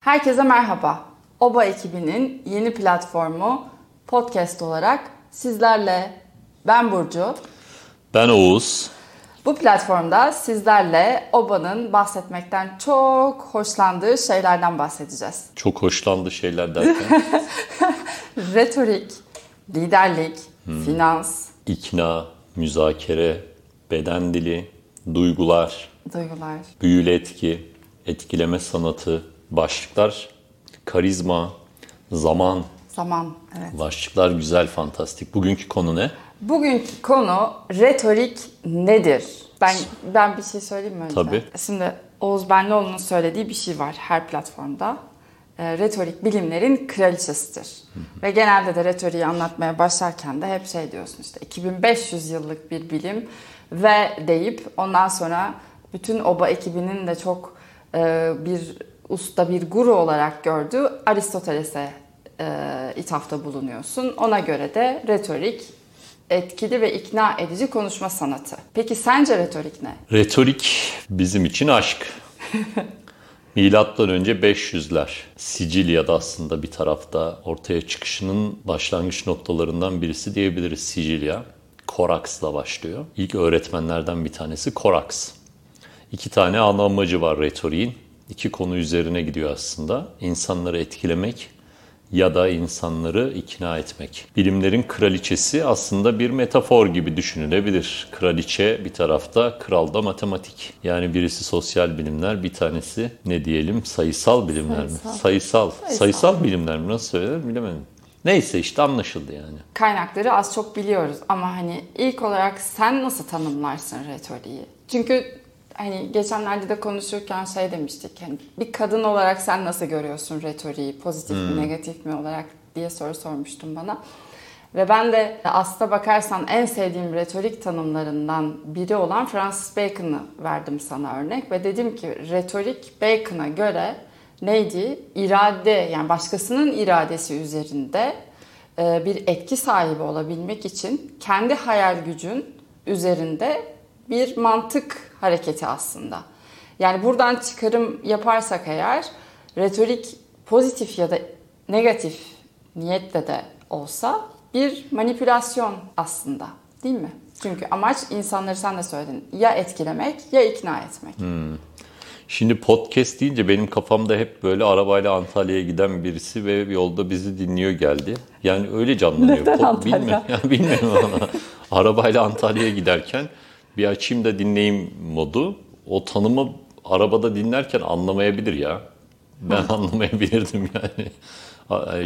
Herkese merhaba. OBA ekibinin yeni platformu podcast olarak sizlerle ben Burcu. Ben Oğuz. Bu platformda sizlerle OBA'nın bahsetmekten çok hoşlandığı şeylerden bahsedeceğiz. Çok hoşlandığı şeyler derken? Retorik, liderlik, hmm. finans, ikna, müzakere, beden dili, duygular, duygular, büyülü etki, etkileme sanatı, başlıklar karizma, zaman. Zaman, evet. Başlıklar güzel, fantastik. Bugünkü konu ne? Bugünkü konu retorik nedir? Ben ben bir şey söyleyeyim mi önce? Tabii. Şimdi Oğuz Benlioğlu'nun söylediği bir şey var her platformda. E, retorik bilimlerin kraliçesidir. Hı hı. Ve genelde de retoriği anlatmaya başlarken de hep şey diyorsun işte 2500 yıllık bir bilim ve deyip ondan sonra bütün OBA ekibinin de çok e, bir usta bir guru olarak gördüğü Aristoteles'e e, ithafta bulunuyorsun. Ona göre de retorik etkili ve ikna edici konuşma sanatı. Peki sence retorik ne? Retorik bizim için aşk. Milattan önce 500'ler. Sicilya'da aslında bir tarafta ortaya çıkışının başlangıç noktalarından birisi diyebiliriz Sicilya. Koraks'la başlıyor. İlk öğretmenlerden bir tanesi Koraks. İki tane ana amacı var retoriğin iki konu üzerine gidiyor aslında. İnsanları etkilemek ya da insanları ikna etmek. Bilimlerin kraliçesi aslında bir metafor gibi düşünülebilir. Kraliçe bir tarafta, kral da matematik. Yani birisi sosyal bilimler, bir tanesi ne diyelim sayısal bilimler sayısal. mi? Sayısal. Sayısal, sayısal bilimler mi? Nasıl söylenir bilemedim. Neyse işte anlaşıldı yani. Kaynakları az çok biliyoruz ama hani ilk olarak sen nasıl tanımlarsın retoriği? Çünkü hani geçenlerde de konuşurken şey demiştik. Hani bir kadın olarak sen nasıl görüyorsun retoriği? Pozitif hmm. mi, negatif mi olarak diye soru sormuştum bana. Ve ben de aslına bakarsan en sevdiğim retorik tanımlarından biri olan Francis Bacon'ı verdim sana örnek. Ve dedim ki retorik Bacon'a göre neydi? İrade yani başkasının iradesi üzerinde e, bir etki sahibi olabilmek için kendi hayal gücün üzerinde bir mantık hareketi aslında. Yani buradan çıkarım yaparsak eğer retorik pozitif ya da negatif niyetle de olsa bir manipülasyon aslında değil mi? Çünkü amaç insanları sen de söyledin ya etkilemek ya ikna etmek. Hmm. Şimdi podcast deyince benim kafamda hep böyle arabayla Antalya'ya giden birisi ve yolda bizi dinliyor geldi. Yani öyle canlanıyor. Neden Pod, Antalya? Bilmiyorum, yani bilmiyorum ama arabayla Antalya'ya giderken bir açayım da dinleyeyim modu. O tanımı arabada dinlerken anlamayabilir ya. Ben anlamayabilirdim yani.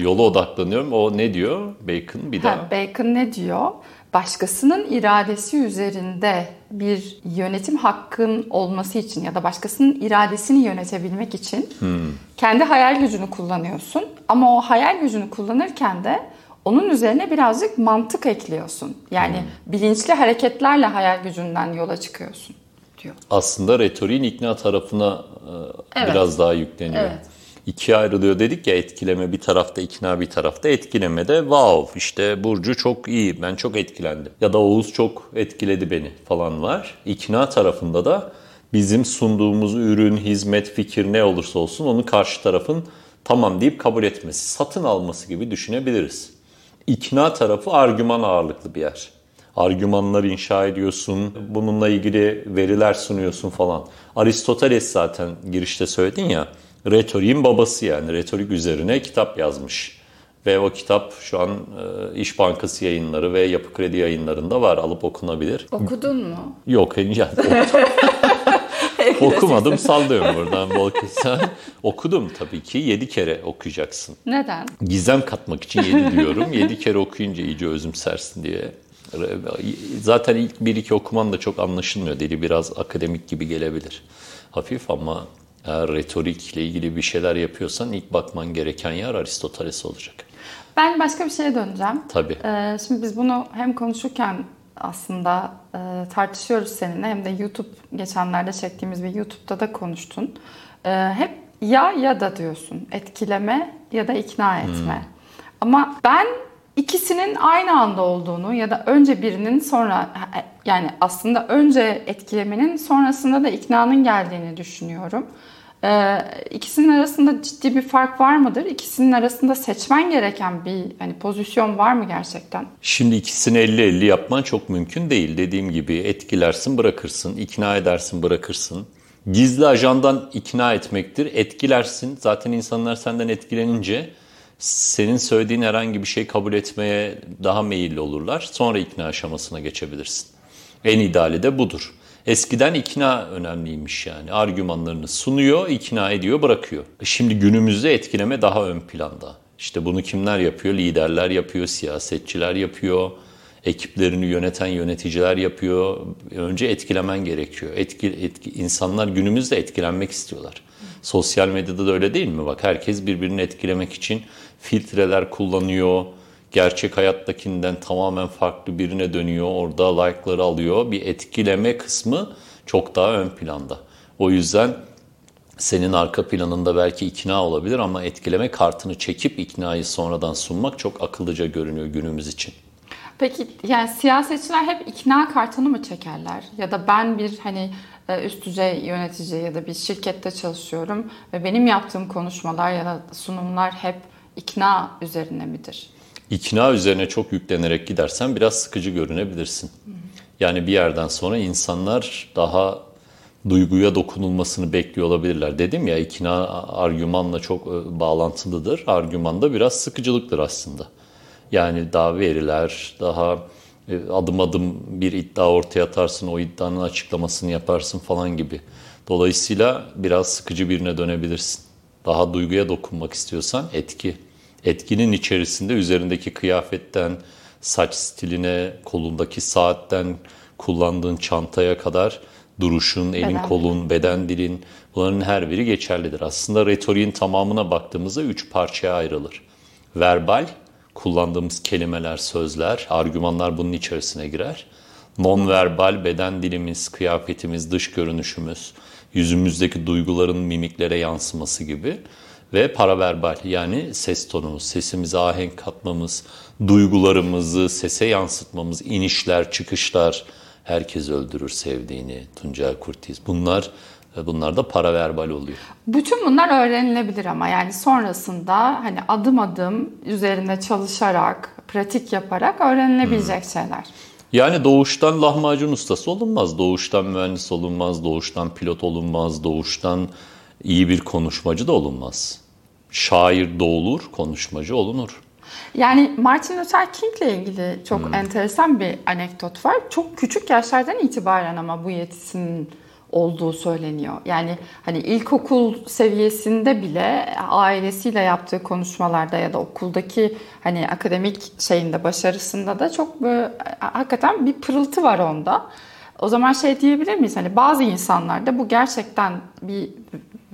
Yola odaklanıyorum. O ne diyor? Bacon bir daha. Ha, Bacon ne diyor? Başkasının iradesi üzerinde bir yönetim hakkın olması için ya da başkasının iradesini yönetebilmek için hmm. kendi hayal gücünü kullanıyorsun. Ama o hayal gücünü kullanırken de onun üzerine birazcık mantık ekliyorsun. Yani hmm. bilinçli hareketlerle hayal gücünden yola çıkıyorsun diyor. Aslında retoriğin ikna tarafına e, evet. biraz daha yükleniyor. Evet. İkiye ayrılıyor dedik ya etkileme bir tarafta ikna bir tarafta etkileme de wow işte Burcu çok iyi ben çok etkilendim ya da Oğuz çok etkiledi beni falan var. İkna tarafında da bizim sunduğumuz ürün, hizmet, fikir ne olursa olsun onu karşı tarafın tamam deyip kabul etmesi, satın alması gibi düşünebiliriz ikna tarafı argüman ağırlıklı bir yer. Argümanlar inşa ediyorsun, bununla ilgili veriler sunuyorsun falan. Aristoteles zaten girişte söyledin ya, retoriğin babası yani retorik üzerine kitap yazmış. Ve o kitap şu an e, İş Bankası yayınları ve Yapı Kredi yayınlarında var. Alıp okunabilir. Okudun mu? Yok henüz yani. Okumadım sallıyorum buradan bol kesen. Okudum tabii ki. Yedi kere okuyacaksın. Neden? Gizem katmak için yedi diyorum. yedi kere okuyunca iyice özümsersin diye. Zaten ilk bir iki okuman da çok anlaşılmıyor. Dili biraz akademik gibi gelebilir. Hafif ama eğer retorikle ilgili bir şeyler yapıyorsan ilk bakman gereken yer Aristoteles olacak. Ben başka bir şeye döneceğim. Tabii. Ee, şimdi biz bunu hem konuşurken aslında tartışıyoruz seninle hem de YouTube geçenlerde çektiğimiz bir YouTube'da da konuştun. E, hep ya ya da diyorsun. Etkileme ya da ikna etme. Hmm. Ama ben ikisinin aynı anda olduğunu ya da önce birinin sonra yani aslında önce etkilemenin sonrasında da iknanın geldiğini düşünüyorum. Ee, ikisinin arasında ciddi bir fark var mıdır? İkisinin arasında seçmen gereken bir hani pozisyon var mı gerçekten? Şimdi ikisini 50-50 yapman çok mümkün değil. Dediğim gibi etkilersin bırakırsın, ikna edersin bırakırsın. Gizli ajandan ikna etmektir. Etkilersin. Zaten insanlar senden etkilenince senin söylediğin herhangi bir şey kabul etmeye daha meyilli olurlar. Sonra ikna aşamasına geçebilirsin. En ideali de budur. Eskiden ikna önemliymiş yani. Argümanlarını sunuyor, ikna ediyor, bırakıyor. E şimdi günümüzde etkileme daha ön planda. İşte bunu kimler yapıyor? Liderler yapıyor, siyasetçiler yapıyor, ekiplerini yöneten yöneticiler yapıyor. Önce etkilemen gerekiyor. Etki, etki, insanlar günümüzde etkilenmek istiyorlar. Sosyal medyada da öyle değil mi? Bak herkes birbirini etkilemek için filtreler kullanıyor. Gerçek hayattakinden tamamen farklı birine dönüyor. Orada like'ları alıyor. Bir etkileme kısmı çok daha ön planda. O yüzden senin arka planında belki ikna olabilir ama etkileme kartını çekip iknayı sonradan sunmak çok akıllıca görünüyor günümüz için. Peki yani siyasetçiler hep ikna kartını mı çekerler? Ya da ben bir hani e, üst düzey yönetici ya da bir şirkette çalışıyorum ve benim yaptığım konuşmalar ya da sunumlar hep ikna üzerine midir? İkna üzerine çok yüklenerek gidersen biraz sıkıcı görünebilirsin. Yani bir yerden sonra insanlar daha duyguya dokunulmasını bekliyor olabilirler. Dedim ya ikna argümanla çok e, bağlantılıdır. Argüman da biraz sıkıcılıktır aslında. Yani daha veriler, daha e, adım adım bir iddia ortaya atarsın, o iddianın açıklamasını yaparsın falan gibi. Dolayısıyla biraz sıkıcı birine dönebilirsin. Daha duyguya dokunmak istiyorsan etki. Etkinin içerisinde üzerindeki kıyafetten, saç stiline, kolundaki saatten, kullandığın çantaya kadar duruşun, elin beden. kolun, beden dilin bunların her biri geçerlidir. Aslında retoriğin tamamına baktığımızda üç parçaya ayrılır. Verbal, kullandığımız kelimeler, sözler, argümanlar bunun içerisine girer. Non-verbal beden dilimiz, kıyafetimiz, dış görünüşümüz, yüzümüzdeki duyguların mimiklere yansıması gibi ve paraverbal yani ses tonumuz, sesimize ahenk katmamız, duygularımızı sese yansıtmamız, inişler, çıkışlar, herkes öldürür sevdiğini, Tuncel Kurtiz. Bunlar Bunlar da paraverbal oluyor. Bütün bunlar öğrenilebilir ama yani sonrasında hani adım adım üzerinde çalışarak, pratik yaparak öğrenilebilecek hmm. şeyler. Yani doğuştan lahmacun ustası olunmaz, doğuştan mühendis olunmaz, doğuştan pilot olunmaz, doğuştan iyi bir konuşmacı da olunmaz. Şair doğulur, konuşmacı olunur. Yani Martin Luther King ile ilgili çok hmm. enteresan bir anekdot var. Çok küçük yaşlardan itibaren ama bu yetisinin olduğu söyleniyor. Yani hani ilkokul seviyesinde bile ailesiyle yaptığı konuşmalarda ya da okuldaki hani akademik şeyinde başarısında da çok böyle, hakikaten bir pırıltı var onda. O zaman şey diyebilir miyiz? Hani bazı insanlarda bu gerçekten bir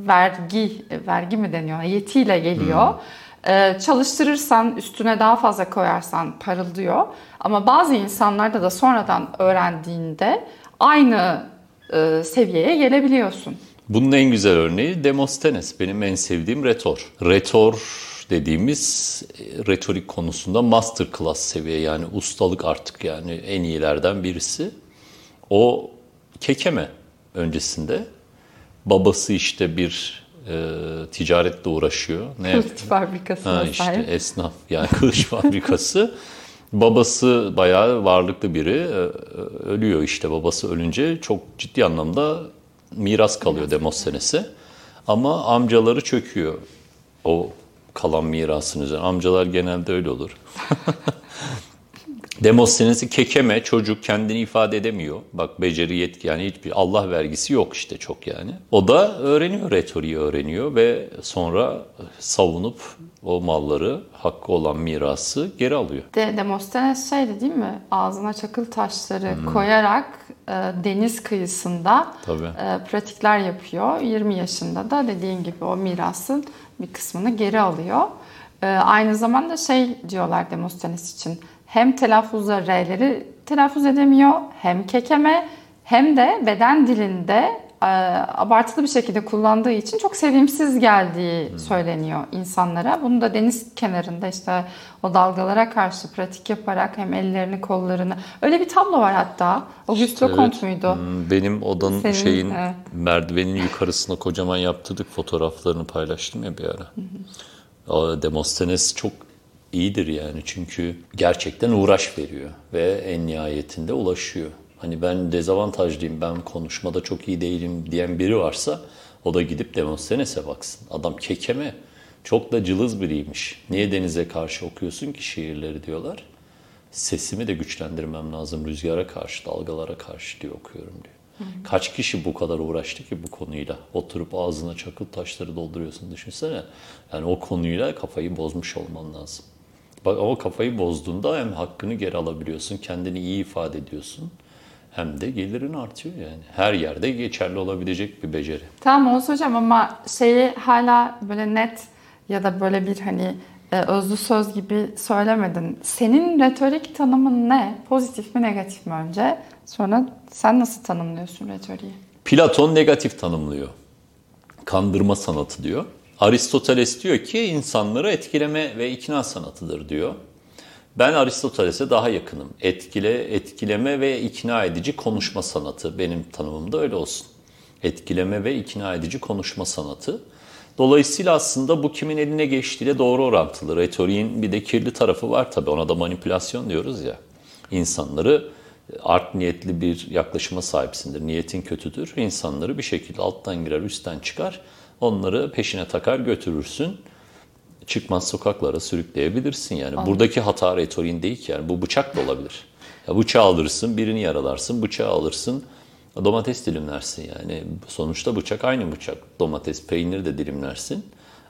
vergi, vergi mi deniyor? Yetiyle geliyor. Hmm. Ee, çalıştırırsan, üstüne daha fazla koyarsan parıldıyor. Ama bazı insanlarda da sonradan öğrendiğinde aynı e, seviyeye gelebiliyorsun. Bunun en güzel örneği Demosthenes. Benim en sevdiğim retor. Retor dediğimiz e, retorik konusunda master class seviye yani ustalık artık yani en iyilerden birisi. O kekeme öncesinde babası işte bir e, ticaretle uğraşıyor. Ne kılıç fabrikası ha, işte sahip. esnaf yani kılıç fabrikası. Babası bayağı varlıklı biri. E, ölüyor işte babası ölünce çok ciddi anlamda miras kalıyor Demosthenes'e. Ama amcaları çöküyor o kalan mirasın üzerine. Amcalar genelde öyle olur. Demosthenes'i kekeme çocuk kendini ifade edemiyor. Bak beceri yetki yani hiçbir Allah vergisi yok işte çok yani. O da öğreniyor retoriği öğreniyor ve sonra savunup o malları hakkı olan mirası geri alıyor. De, Demosthenes şeydi değil mi? Ağzına çakıl taşları hmm. koyarak e, deniz kıyısında e, pratikler yapıyor. 20 yaşında da dediğin gibi o mirasın bir kısmını geri alıyor. E, aynı zamanda şey diyorlar Demosthenes için hem telaffuzda R'leri telaffuz edemiyor hem kekeme hem de beden dilinde e, abartılı bir şekilde kullandığı için çok sevimsiz geldiği söyleniyor insanlara. Bunu da deniz kenarında işte o dalgalara karşı pratik yaparak hem ellerini kollarını öyle bir tablo var hatta. Augusto işte evet. muydu? Benim odanın Senin, şeyin evet. merdivenin yukarısına kocaman yaptırdık fotoğraflarını paylaştım ya bir ara. O Demosthenes çok iyidir yani çünkü gerçekten uğraş veriyor ve en nihayetinde ulaşıyor. Hani ben dezavantajlıyım, ben konuşmada çok iyi değilim diyen biri varsa o da gidip Demosthenes'e baksın. Adam kekeme, çok da cılız biriymiş. Niye denize karşı okuyorsun ki şiirleri diyorlar. Sesimi de güçlendirmem lazım rüzgara karşı, dalgalara karşı diye okuyorum diyor. Kaç kişi bu kadar uğraştı ki bu konuyla? Oturup ağzına çakıl taşları dolduruyorsun düşünsene. Yani o konuyla kafayı bozmuş olman lazım. Ama kafayı bozduğunda hem hakkını geri alabiliyorsun, kendini iyi ifade ediyorsun hem de gelirin artıyor yani. Her yerde geçerli olabilecek bir beceri. Tamam olsun hocam ama şeyi hala böyle net ya da böyle bir hani e, özlü söz gibi söylemedin. Senin retorik tanımın ne? Pozitif mi negatif mi önce? Sonra sen nasıl tanımlıyorsun retoriği? Platon negatif tanımlıyor. Kandırma sanatı diyor. Aristoteles diyor ki insanları etkileme ve ikna sanatıdır diyor. Ben Aristoteles'e daha yakınım. Etkile, etkileme ve ikna edici konuşma sanatı. Benim tanımım da öyle olsun. Etkileme ve ikna edici konuşma sanatı. Dolayısıyla aslında bu kimin eline geçtiğiyle doğru orantılı. Retoriğin bir de kirli tarafı var tabii. Ona da manipülasyon diyoruz ya. İnsanları art niyetli bir yaklaşıma sahipsindir. Niyetin kötüdür. İnsanları bir şekilde alttan girer, üstten çıkar. Onları peşine takar götürürsün çıkmaz sokaklara sürükleyebilirsin yani. Anladım. Buradaki hata retoriğin değil ki yani bu bıçak da olabilir. Ya bıçağı alırsın, birini yaralarsın, bıçağı alırsın, domates dilimlersin yani. Sonuçta bıçak aynı bıçak. Domates, peynir de dilimlersin.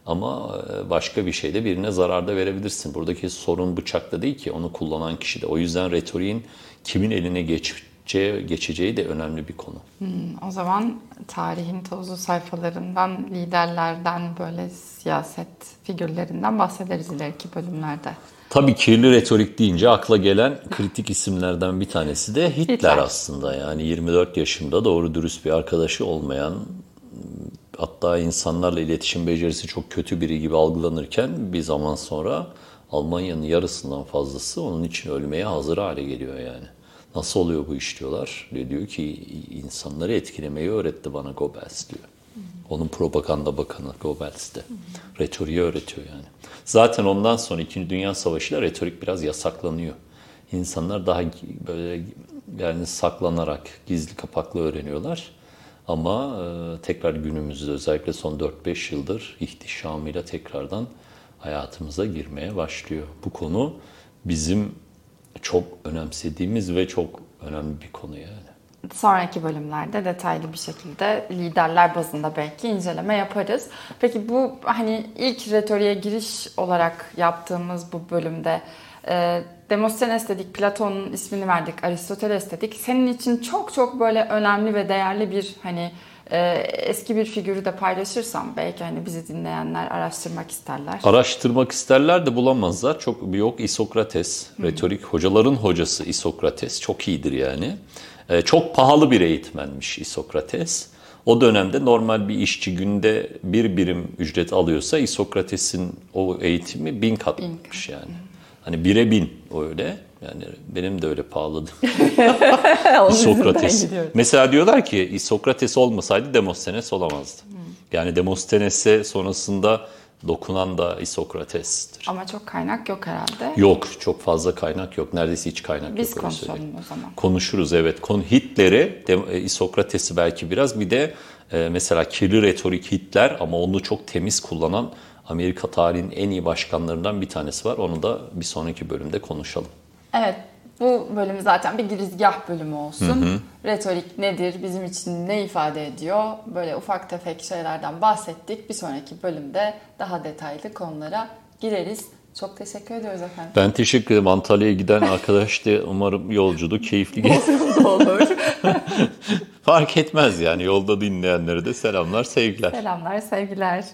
Ama e, başka bir şeyde birine zarar da verebilirsin. Buradaki sorun bıçakta değil ki onu kullanan kişi de. O yüzden retoriğin kimin eline geç, geçeceği, geçeceği de önemli bir konu. Hmm, o zaman tarihin tozlu sayfalarından, liderlerden, böyle siyaset figürlerinden bahsederiz ileriki bölümlerde. Tabii kirli retorik deyince akla gelen kritik isimlerden bir tanesi de Hitler, Hitler. aslında. Yani 24 yaşında doğru dürüst bir arkadaşı olmayan, hatta insanlarla iletişim becerisi çok kötü biri gibi algılanırken bir zaman sonra Almanya'nın yarısından fazlası onun için ölmeye hazır hale geliyor yani. Nasıl oluyor bu iş diyorlar. Diyor ki insanları etkilemeyi öğretti bana Goebbels diyor. Onun propaganda bakanı Goebbels de. Retoriği öğretiyor yani. Zaten ondan sonra 2. Dünya Savaşı'yla retorik biraz yasaklanıyor. İnsanlar daha böyle yani saklanarak gizli kapaklı öğreniyorlar. Ama e, tekrar günümüzde özellikle son 4-5 yıldır ihtişamıyla tekrardan hayatımıza girmeye başlıyor. Bu konu bizim çok önemsediğimiz ve çok önemli bir konu yani. Sonraki bölümlerde detaylı bir şekilde liderler bazında belki inceleme yaparız. Peki bu hani ilk retoriğe giriş olarak yaptığımız bu bölümde e, Demosthenes dedik, Platon'un ismini verdik, Aristoteles dedik. Senin için çok çok böyle önemli ve değerli bir hani eski bir figürü de paylaşırsam belki hani bizi dinleyenler araştırmak isterler. Araştırmak isterler de bulamazlar. Çok yok İsokrates, retorik hocaların hocası İsokrates çok iyidir yani. E, çok pahalı bir eğitmenmiş İsokrates. O dönemde normal bir işçi günde bir birim ücret alıyorsa İsokrates'in o eğitimi bin katmış yani. Hani bire bin öyle. Yani benim de öyle pahalıdı. Sokrates. Mesela diyorlar ki Sokrates olmasaydı Demosthenes olamazdı. Hmm. Yani Demosthenes'e sonrasında dokunan da Sokrates'tir. Ama çok kaynak yok herhalde. Yok, çok fazla kaynak yok. Neredeyse hiç kaynak Biz yok. Biz konuşalım o zaman. Konuşuruz evet. Konu Hitler'i, Sokrates'i belki biraz bir de e, mesela kirli retorik Hitler ama onu çok temiz kullanan Amerika tarihinin en iyi başkanlarından bir tanesi var. Onu da bir sonraki bölümde konuşalım. Evet, bu bölüm zaten bir girizgah bölümü olsun. Hı hı. Retorik nedir, bizim için ne ifade ediyor? Böyle ufak tefek şeylerden bahsettik. Bir sonraki bölümde daha detaylı konulara gireriz. Çok teşekkür ediyoruz efendim. Ben teşekkür ederim. Antalya'ya giden arkadaş da umarım yolculuk keyifli geçer. olur. Fark etmez yani. Yolda dinleyenlere de selamlar, sevgiler. Selamlar, sevgiler.